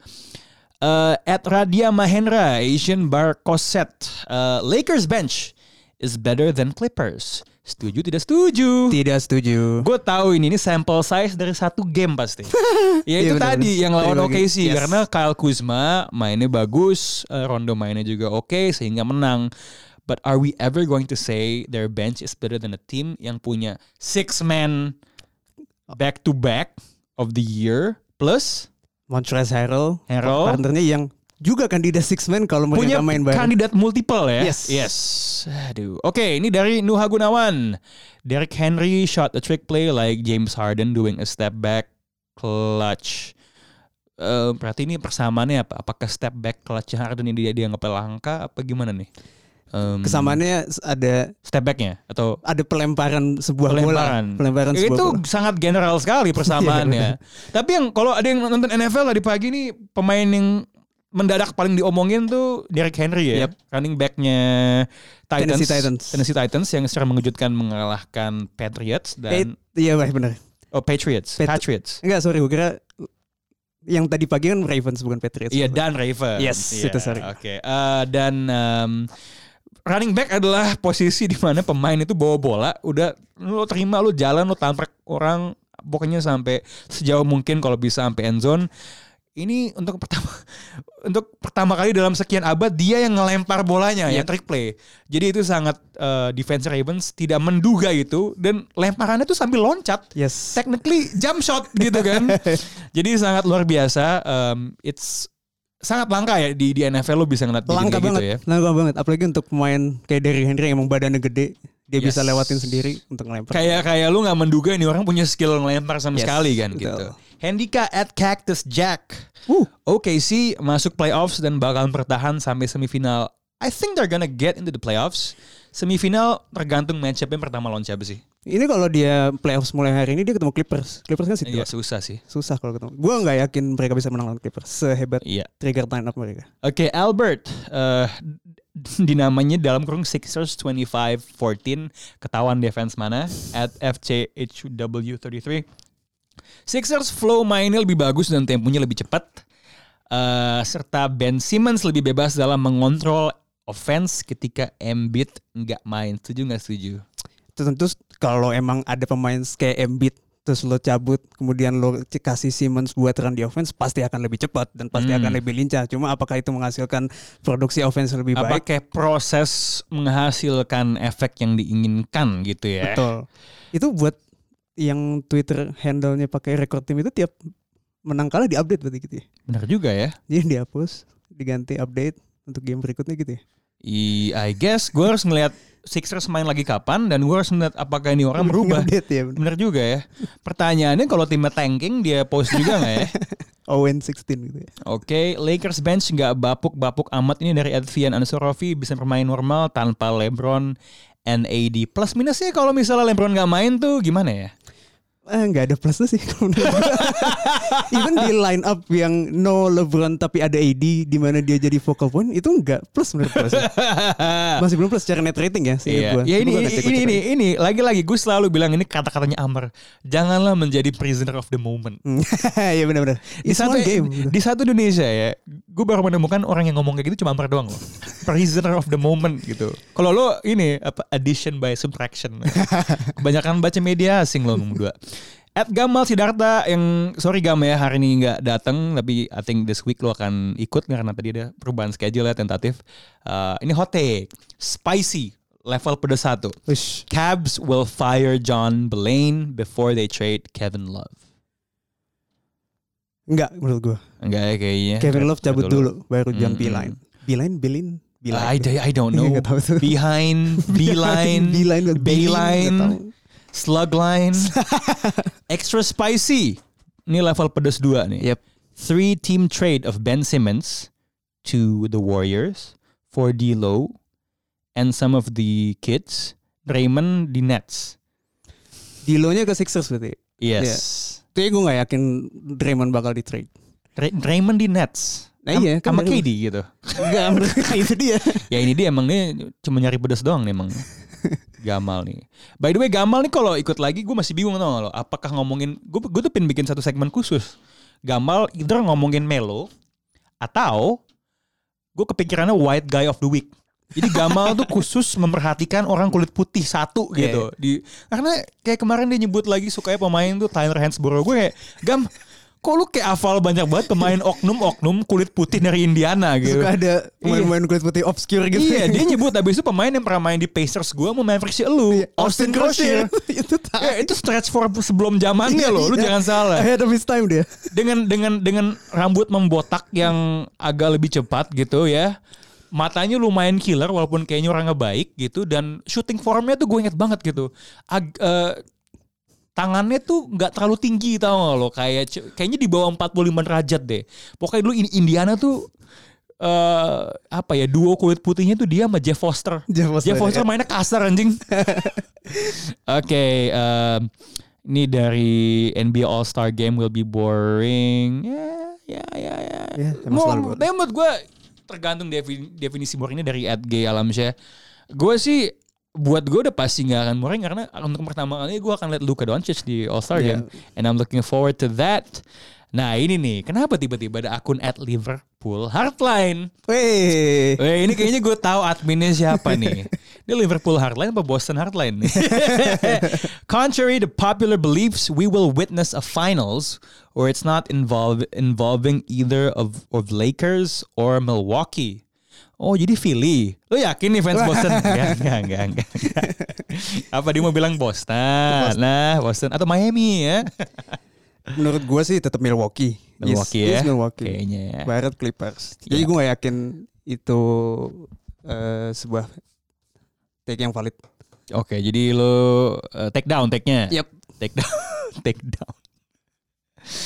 Uh, at Radia Mahendra, Asian Bar Koset, uh, Lakers bench is better than Clippers. Setuju tidak setuju? Tidak setuju. Gue tahu ini ini sample size dari satu game pasti. [laughs] ya itu Iya, tadi yang lawan Tadi OKC. Yes. karena Kyle Kuzma mainnya bagus, eh, Rondo mainnya juga oke sehingga menang. But are we ever going to say their bench is better than a team yang punya six man back to back of the year plus Montrezl Harrell, Harrell. partnernya yang juga kandidat six man kalau mereka punya main bareng. kandidat multiple ya. Yes. Yes. Aduh. Oke, ini dari Nuha Gunawan. Derrick Henry shot a trick play like James Harden doing a step back clutch. Eh, berarti ini persamaannya apa? Apakah step back clutch Harden ini dia dia langka apa gimana nih? Em, Kesamaannya ada step backnya atau ada pelemparan sebuah pelemparan. bola. Pelemparan sebuah itu bola. sangat general sekali persamaannya. [laughs] Tapi yang kalau ada yang nonton NFL tadi pagi nih pemain yang mendadak paling diomongin tuh Derrick Henry ya, Yep. running backnya Titans, Tennessee Titans. Tennessee Titans yang secara mengejutkan mengalahkan Patriots dan iya baik benar. oh Patriots, Pat- Patriots. Enggak sorry gue kira yang tadi pagi kan Ravens bukan Patriots. Iya dan Ravens. Yes, Iya, itu sorry. Oke, Eh, dan em, running back adalah posisi di mana pemain itu bawa bola, udah lu terima lu jalan lu tamprak orang pokoknya sampai sejauh mungkin kalau bisa sampai end zone. Ini untuk pertama [laughs] untuk pertama kali dalam sekian abad dia yang ngelempar bolanya yang trick play. Jadi itu sangat eh, defense Ravens tidak menduga itu dan lemparannya tuh sambil loncat Yes. technically jump shot gitu kan. [laughs] Jadi sangat luar biasa. Um, it's sangat langka ya di di NFL lo bisa ngeliat Langka kayak banget, gitu ya. langka banget. Apalagi untuk pemain kayak Derrick Henry yang emang badannya gede, dia Yes. bisa lewatin sendiri untuk ngelempar. Kayak kayak lu nggak menduga ini orang punya skill ngelempar sama Yes, sekali kan betul. gitu. Handika at Cactus Jack. Uh. OKC masuk playoffs dan bakal bertahan sampai semifinal. I think they're gonna get into the playoffs. Semifinal tergantung matchup yang pertama lawan siapa sih? Ini kalau dia playoffs mulai hari ini dia ketemu Clippers. Clippers kan sih Iya susah sih. susah kalau ketemu. Gua nggak yakin mereka bisa menang lawan Clippers sehebat Iya. trigger line up mereka. Oke, Albert eh dinamanya dalam kurung Sixers 25-14 ketahuan defense mana at FCHW33. Sixers flow mainnya lebih bagus dan temponya lebih cepat. Eh, serta Ben Simmons lebih bebas dalam mengontrol offense ketika Embiid nggak main. Setuju nggak setuju? Itu tentu kalau emang ada pemain kayak Embiid terus lo cabut kemudian lo kasih Simmons buat run di offense pasti akan lebih cepat dan pasti Hmm. akan lebih lincah. Cuma apakah itu menghasilkan produksi offense lebih baik? kayak proses menghasilkan efek yang diinginkan gitu ya? Betul. Itu buat yang Twitter handle-nya pakai record tim itu tiap menang kalah diupdate berarti gitu ya. Benar juga ya. Jadi dihapus, diganti update untuk game berikutnya gitu ya. I, I guess gue harus ngeliat Sixers main lagi kapan dan gue harus ngeliat apakah ini orang berubah. Ya. bener. Bener juga ya. Pertanyaannya kalau timnya tanking dia post juga nggak ya? [laughs] Owen 16 gitu ya. Oke, Lakers bench nggak bapuk-bapuk amat ini dari Advian Ansorovi bisa bermain normal tanpa LeBron and AD. Plus minusnya kalau misalnya LeBron nggak main tuh gimana ya? Eh, nggak ada plusnya sih. [laughs] Even di line up yang no LeBron tapi ada AD di mana dia jadi focal point itu nggak plus menurut gue sih. [laughs] Masih belum plus secara net rating ya sih gua. ya ini Gua ini ini ini, lagi. ini lagi-lagi gue selalu bilang ini kata-katanya Amr. Janganlah menjadi prisoner of the moment. [laughs] Iya benar-benar. Di satu game. di satu Indonesia ya, gue baru menemukan orang yang ngomong kayak gitu cuma Amr doang loh. Prisoner of the moment gitu. Kalau lo ini apa addition by subtraction. Kebanyakan baca media asing lo ngomong dua. At Gamal Sidarta yang sorry Gam ya hari ini nggak datang tapi I think this week lo akan ikut karena tadi ada perubahan schedule ya tentatif. Uh, ini hot take, spicy level pedas satu. Ush. Cavs will fire John Belaine before they trade Kevin Love. Enggak menurut gua. Enggak ya kayaknya. Kevin Love cabut dulu baru jam Mm-mm. Beeline. Beeline, Beeline, Beeline. I, I don't [laughs] know. [laughs] Behind, beeline, Beeline, nggak- Bayline, nggak tahu. slug line, [laughs] extra spicy. Ini level pedas dua nih. Yep. Three team trade of Ben Simmons to the Warriors for D'Lo and some of the kids. Raymond di Nets. Dilonya ke Sixers berarti. Yes. Tapi gue gak yakin Draymond bakal di trade. Ra- Raymond di Nets. Nah iya, kan sama KD gitu. Enggak, itu dia. [laughs] Ya ini dia emang dia cuma nyari pedas doang nih emang. [laughs] Gamal nih. By the way Gamal nih kalau ikut lagi gue masih bingung tau gak lo. Apakah ngomongin gue gue tuh pengen bikin satu segmen khusus. Gamal either ngomongin Melo atau gue kepikirannya white guy of the week. Jadi Gamal tuh [laughs] khusus memperhatikan orang kulit putih satu gitu. Di karena kayak kemarin dia nyebut lagi sukanya pemain tuh Tyler Hansborough. Gue kayak Gam Kok lu kayak hafal banyak banget pemain oknum-oknum kulit putih dari Indiana gitu. Suka ada pemain-pemain kulit putih obscure gitu. Iya, dia nyebut abis itu pemain yang pernah main di Pacers gue mau Mavericks elu. Austin Crochet. [laughs] itu tak. Ya, itu stretch for sebelum zamannya loh, lu Iya. jangan salah. Ahead of his time dia. [laughs] Dengan dengan dengan rambut membotak yang agak lebih cepat gitu ya. Matanya lumayan killer walaupun kayaknya orangnya baik gitu dan shooting formnya tuh gue inget banget gitu. Ag- eh, tangannya tuh nggak terlalu tinggi tau gak lo kayak kayaknya di bawah 45 derajat deh. Pokoknya dulu in- Indiana tuh eh apa ya duo kulit putihnya tuh dia sama Jeff Foster. Jeff Foster, Jeff Foster ya. mainnya kasar anjing. [laughs] Oke, em, ini dari NBA All Star Game will be boring. Ya, ya, ya, ya. Ya, boring. Tapi menurut gue tergantung defi- definisi boringnya dari Ed G Alamsyah. Gue sih buat gue udah pasti nggak akan boring karena untuk pertama kali gue akan lihat Luka Doncic di All Star Yeah. Game, and I'm looking forward to that. Nah ini nih, kenapa tiba-tiba ada akun at Liverpool Heartline? Weh. Eh, ini kayaknya gue tahu adminnya siapa nih. [laughs] Ini Liverpool Heartline apa Boston Heartline nih? [laughs] Contrary to popular beliefs, we will witness a finals where it's not involve, involving either of, of Lakers or Milwaukee. Oh jadi Philly. Lo yakin nih fans Boston? [laughs] enggak, enggak, enggak, enggak. [laughs] Apa dia mau bilang Boston? Nah, Boston atau Miami ya? Menurut gue sih tetap Milwaukee. Milwaukee Yes, ya? yes, Milwaukee. Kayaknya ya. Barat Clippers. Jadi Iya. gue gak yakin itu eh, sebuah take yang valid. Oke, jadi lo uh, take down take-nya. Yep. Take down. [laughs] take down.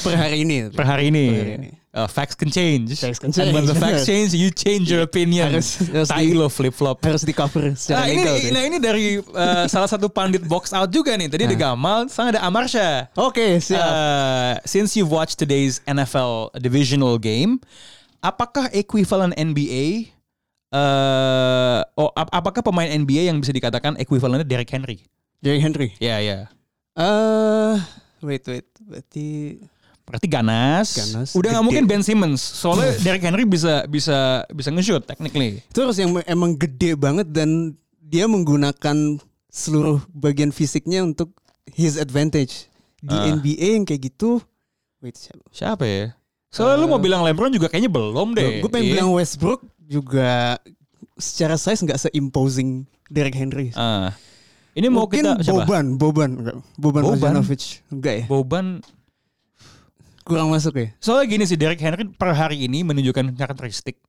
Per hari ini. per hari ini. Per hari ini. Uh, facts can change. Facts can And when the change. facts [laughs] change, you change your opinion. Harus- harus Tai lo flip flop. Harus di cover Nah secara ini, legal. tuh. nah ini dari uh, salah satu pandit box out juga nih. Tadi ada Gamal, sekarang ada Amarsha. Oke, siap. Uh, since you've watched today's NFL divisional game, apakah equivalent NBA? Uh, oh, ap- apakah pemain NBA yang bisa dikatakan equivalentnya Derrick Henry? Derrick Henry. Ya ya. Eh, wait, wait. Berarti Berarti ganas. Ganas, Udah nggak mungkin Ben Simmons. Soalnya Derrick Henry bisa bisa bisa nge-shoot technically. itu harus yang emang gede banget dan dia menggunakan seluruh bagian fisiknya untuk his advantage. Di Ah. NBA yang kayak gitu. Wait, siapa? Siapa ya? Soalnya lu mau bilang LeBron juga kayaknya belum deh. Gue pengen Iya. bilang Westbrook juga secara size nggak se-imposing Derrick Henry. Ah. Ini mau Mungkin kita siapa? Boban, Boban, enggak. Boban, Boban? Enggak ya? Boban. Kurang masuk ya? Soalnya gini sih Derrick Henry per hari ini menunjukkan karakteristik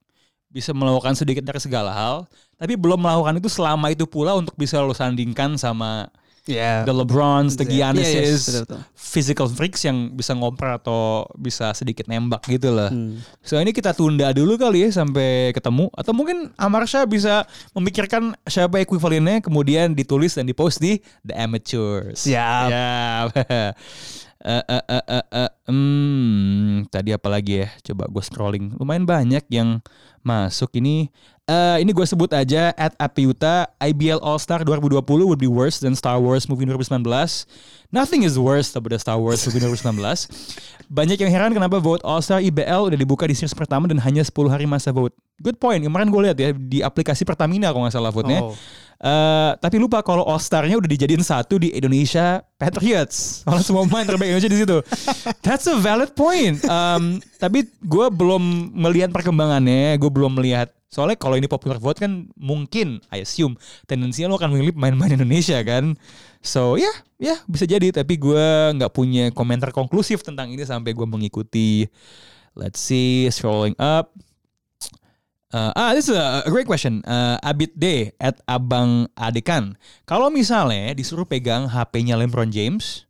bisa melakukan sedikit dari segala hal, tapi belum melakukan itu selama itu pula untuk bisa lo sandingkan sama Ya. the LeBrons, the Giannis's, betul, betul. physical freaks yang bisa ngoper atau bisa sedikit nembak gitu lah. Hmm. So ini kita tunda dulu kali ya sampai ketemu atau mungkin Amarsha bisa memikirkan siapa ekuivalennya kemudian ditulis dan dipost di The Amateurs. Siap. Ya. [laughs] Eh, eh, eh, eh, eh, hmm, tadi apa lagi ya? Coba gue scrolling. Lumayan banyak yang masuk ini. Eh, ini gue sebut aja at Apiuta IBL All Star 2020 would be worse than Star Wars movie 2019. Nothing is worse daripada Star Wars movie 2019. Banyak yang heran kenapa vote All Star IBL udah dibuka di series pertama dan hanya 10 hari masa vote. Good point. Kemarin gue lihat ya di aplikasi Pertamina kalau nggak salah vote-nya. Oh. Eh, tapi lupa kalau All Star-nya udah dijadiin satu di Indonesia Patriots. Malah semua pemain terbaik Indonesia di situ. That's a valid point. Um, tapi gue belum melihat perkembangannya. Gue belum melihat. Soalnya kalau ini popular vote kan mungkin, I assume, tendensinya lo akan memilih pemain-pemain Indonesia kan. So ya, ya bisa jadi. Tapi gue nggak punya komentar konklusif tentang ini sampai gue mengikuti. Let's see, scrolling up. Uh, ah, this is a, a great question. Uh, Abid D at Abang Adekan. Kalau misalnya disuruh pegang HP-nya LeBron James,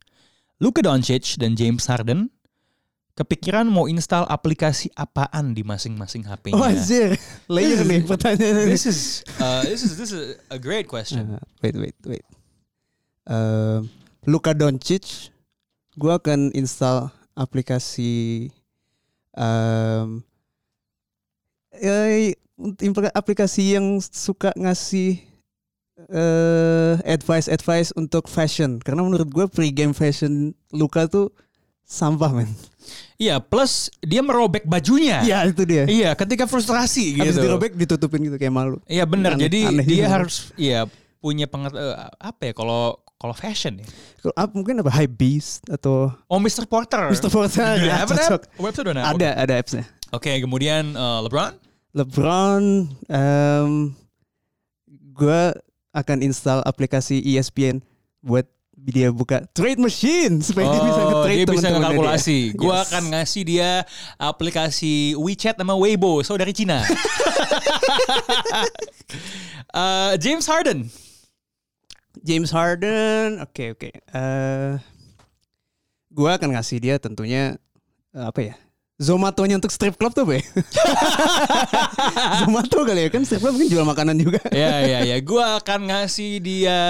Luka Doncic dan James Harden, kepikiran mau install aplikasi apaan di masing-masing HP-nya? Oh anjir, layer nih pertanyaannya. This is uh, this is this is a great question. Uh, wait, wait, wait. Um, Luka Doncic, gue akan install aplikasi um, eh, impl- aplikasi yang suka ngasih eh advice advice untuk fashion karena menurut gue pre-game fashion Luka tuh sampah men. Iya, plus dia merobek bajunya. Iya itu dia. Iya, ketika frustrasi Habis gitu. dirobek ditutupin gitu kayak malu. Iya benar. Jadi aneh dia gitu. harus iya punya penget eh, apa ya kalau kalau fashion ya. Kalau mungkin apa high beast atau Oh Mr. Porter. Mr. Porter [laughs] ya, cocok. Website not? Ada ada appsnya. Oke, kemudian eh, LeBron. LeBron, em gue akan install aplikasi ESPN buat dia buka trade machine supaya dia bisa Oh, nge-trade dia bisa ngekalkulasi. dia. Gua Yes. akan ngasih dia aplikasi WeChat sama Weibo, so dari Cina. [laughs] Eh, James Harden. James Harden, oke oke. Eh, gue akan ngasih dia tentunya eh, apa ya? Zomatonya untuk strip club tuh ya? [laughs] Zomato kali ya kan strip club mungkin jual makanan juga. ya ya ya, gua akan ngasih dia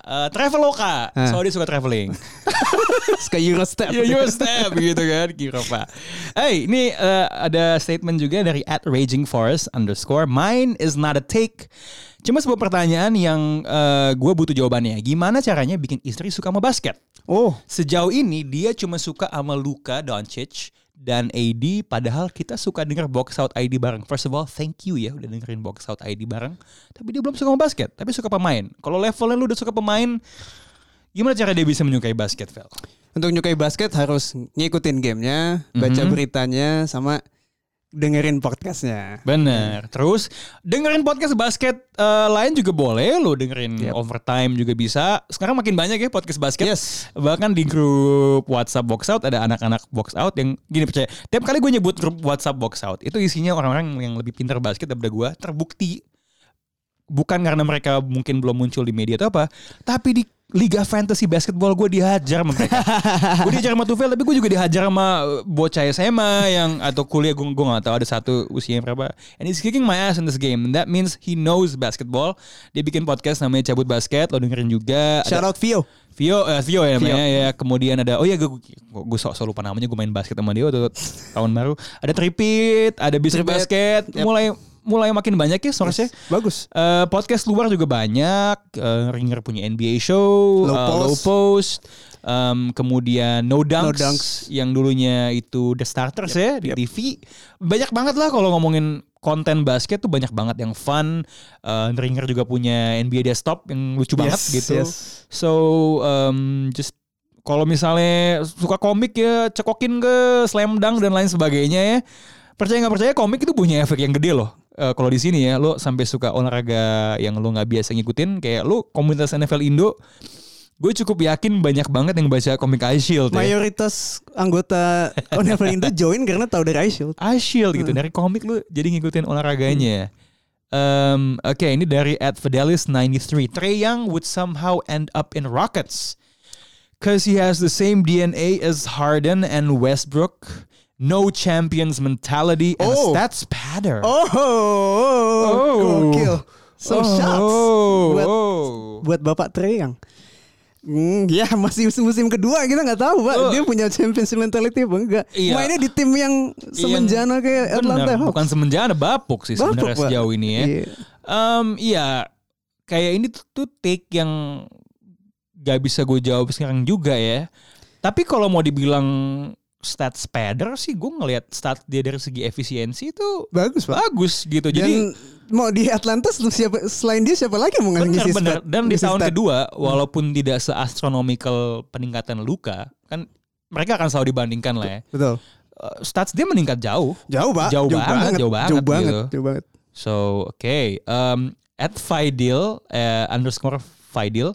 eh, Traveloka. Hah. Soalnya dia suka traveling. [laughs] Suka Eurostep. Ya your step gitu kan kira pak. Hey ini eh, ada statement juga dari at raging forest underscore mine is not a take. Cuma sebuah pertanyaan yang gue butuh jawabannya. Gimana caranya bikin istri suka sama basket? Oh, Sejauh ini dia cuma suka sama Luka Doncic dan AD padahal kita suka denger box out ID bareng. First of all, thank you ya udah dengerin box out ID bareng. Tapi dia belum suka sama basket, tapi suka pemain. Kalau levelnya lu udah suka pemain, gimana cara dia bisa menyukai basket, Vel? untuk nyukai basket harus ngikutin gamenya, baca Mhm. beritanya, sama dengerin podcastnya. Bener. Terus dengerin podcast basket eh, lain juga boleh lo dengerin Yep. overtime juga bisa. Sekarang makin banyak ya podcast basket. Yes. Bahkan di grup WhatsApp Box Out ada anak-anak Box Out yang gini percaya. Tiap kali gue nyebut grup WhatsApp Box Out itu isinya orang-orang yang lebih pintar basket daripada gue. Terbukti bukan karena mereka mungkin belum muncul di media atau apa, tapi di Liga Fantasy Basketball gue dihajar sama mereka. [laughs] gue dihajar sama Tufel, tapi gue juga dihajar sama uh, bocah SMA yang atau kuliah gue gue gak tahu ada satu usia berapa. And he's kicking my ass in this game. And that means he knows basketball. Dia bikin podcast namanya Cabut Basket, lo dengerin juga. Ada- Shout out Vio. Vio, eh, Vio ya namanya Vio. ya. Kemudian ada, oh ya gue gue sok sok lupa namanya. Gue main basket sama dia waktu tahun baru. Ada Tripit, ada Tripit, Basket. yep. Mulai mulai makin banyak ya source-nya. Bagus. Eh, podcast luar juga banyak. Eh, Ringer punya NBA show, Low eh, Post. Low Post, em, kemudian No Dunks, No Dunks. yang dulunya itu The Starters ya di yep. TV. Banyak banget lah kalau ngomongin konten basket tuh banyak banget yang fun. Eh, Ringer juga punya NBA Desktop yang lucu banget Yes, gitu. yes. So um, just kalau misalnya suka komik ya cekokin ke Slam Dunk dan lain sebagainya ya. Percaya nggak percaya komik itu punya efek yang gede loh. Eh, kalau di sini ya lo sampai suka olahraga yang lo nggak biasa ngikutin kayak lo komunitas NFL Indo gue cukup yakin banyak banget yang baca komik Ice Shield ya. Mayoritas anggota Onel Indo [laughs] join karena tahu dari Ice Shield. Ice Shield gitu dari komik lu jadi ngikutin olahraganya. Um, Oke, ini dari at Fidelis 93. Trey Young would somehow end up in Rockets. Cause he has the same DNA as Harden and Westbrook. No champions mentality and Oh. a stats pattern. Oh, Oh. gokil. Some shots Oh, buat, oh. buat Bapak Trey yang Hmm, ya [laughs] masih musim kedua kita nggak tahu pak Oh. dia punya championship mentality apa enggak Iya. mainnya di tim yang semenjana kayak Benar, Atlanta Hawks bukan semenjana bapuk sih Bapuk, sebenarnya sejauh ini ya. Iya. Em, iya, kayak ini tuh, tuh take yang gak bisa gue jawab sekarang juga ya. Tapi kalau mau dibilang stats padder sih, gue ngelihat stat dia dari segi efisiensi itu bagus pak bagus gitu. dan Jadi mau di Atlanta siapa selain dia siapa lagi yang mau stat- dan di tahun stat? kedua, walaupun tidak seastronomical peningkatan Luka, kan mereka akan selalu dibandingkan lah ya. betul Eh, stats dia meningkat jauh. jauh pak Jauh banget, jauh banget jauh banget gitu. jauh banget So okay, um, at Fidel uh, underscore Fidel,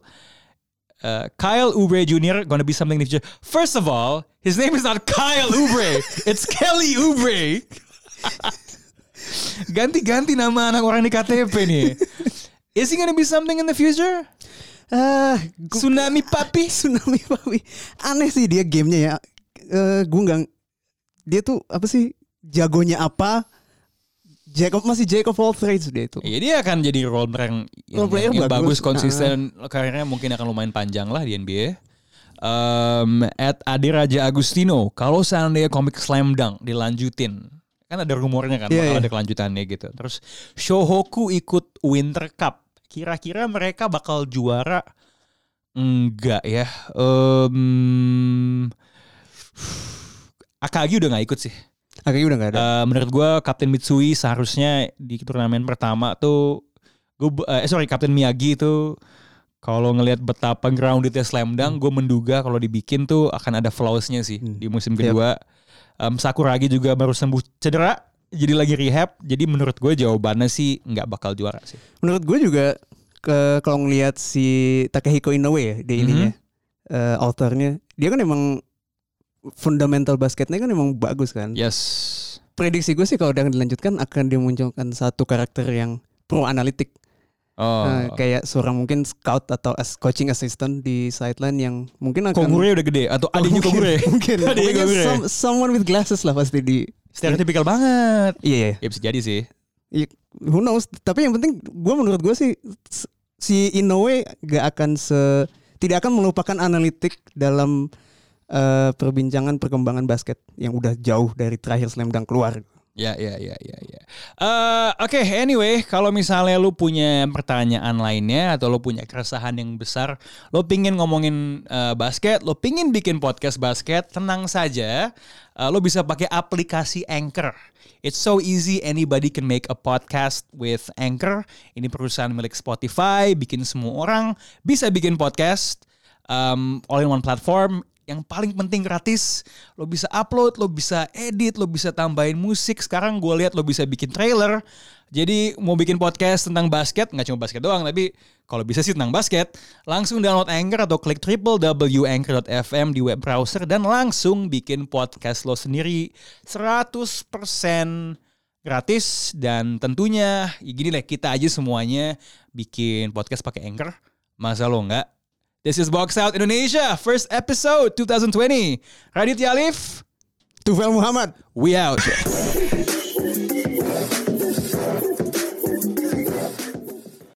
uh, Kyle Oubre Jr. gonna be something in the future. First of all, his name is not Kyle Oubre, [laughs] it's Kelly Oubre. [laughs] Ganti-ganti nama anak orang di KTP nih. Is he gonna be something in the future? gua- Tsunami papi? [laughs] tsunami papi aneh sih dia gamenya ya Eh gue nggak dia tuh apa sih jagonya apa Jacob masih Jacob all trades dia itu Iya dia akan jadi role player yang, Role player yang bagus, bagus. konsisten, karirnya mungkin akan lumayan panjang lah di NBA. Um, at Ade Raja Agustino, kalau seandainya komik Slam Dunk dilanjutin, kan ada rumornya kan bakal iya. ada kelanjutannya gitu. Terus Shohoku ikut Winter Cup, kira-kira mereka bakal juara? Enggak ya. Um, Akagi udah nggak ikut sih. Akhirnya udah nggak ada. Eh, menurut gue Kapten Mitsui seharusnya di turnamen pertama tuh gue eh sorry Kapten Miyagi itu kalau ngelihat betapa groundednya slam dunk gue menduga kalau dibikin tuh akan ada flaws-nya sih di musim Yep. kedua. Em, Sakuragi juga baru sembuh cedera jadi lagi rehab. Jadi menurut gue jawabannya sih nggak bakal juara sih. Menurut gue juga ke kalau ngelihat si Takehiko Inoue ya di ininya eh, authornya dia kan emang fundamental basketnya kan emang bagus kan? Yes. Prediksi gue sih kalau udah dilanjutkan akan dimunculkan satu karakter yang pro analitik. Oh. Eh, kayak seorang mungkin scout atau as coaching assistant di sideline yang mungkin akan Kogure udah gede atau adiknya mungkin, Kogure? [laughs] mungkin. Adiknya Pokoknya Kogure. some- someone with glasses lah pasti di stereotipikal banget. Iya iya. Ya bisa jadi sih. Iya, who knows? Tapi yang penting gue menurut gue sih si Inoue gak akan se tidak akan melupakan analitik dalam eh, perbincangan perkembangan basket yang udah jauh dari terakhir slam dunk keluar Ya, ya, ya, ya, ya. Eh, Oke, anyway, kalau misalnya lu punya pertanyaan lainnya atau lu punya keresahan yang besar, lu pingin ngomongin eh, basket, lu pingin bikin podcast basket, tenang saja, Eh, lu bisa pakai aplikasi Anchor. It's so easy, anybody can make a podcast with Anchor. Ini perusahaan milik Spotify, bikin semua orang bisa bikin podcast um, all in one platform yang paling penting gratis. Lo bisa upload lo bisa edit lo bisa tambahin musik. Sekarang gue lihat lo bisa bikin trailer. Jadi mau bikin podcast tentang basket nggak cuma basket doang tapi kalau bisa sih tentang basket langsung download Anchor atau klik www.anchor.fm di web browser dan langsung bikin podcast lo sendiri. 100% gratis dan tentunya ya gini deh kita aja semuanya bikin podcast pakai Anchor. Masa lo nggak This is Box Out Indonesia, first episode 2020. Raditya Alif, Tufel Muhammad we out.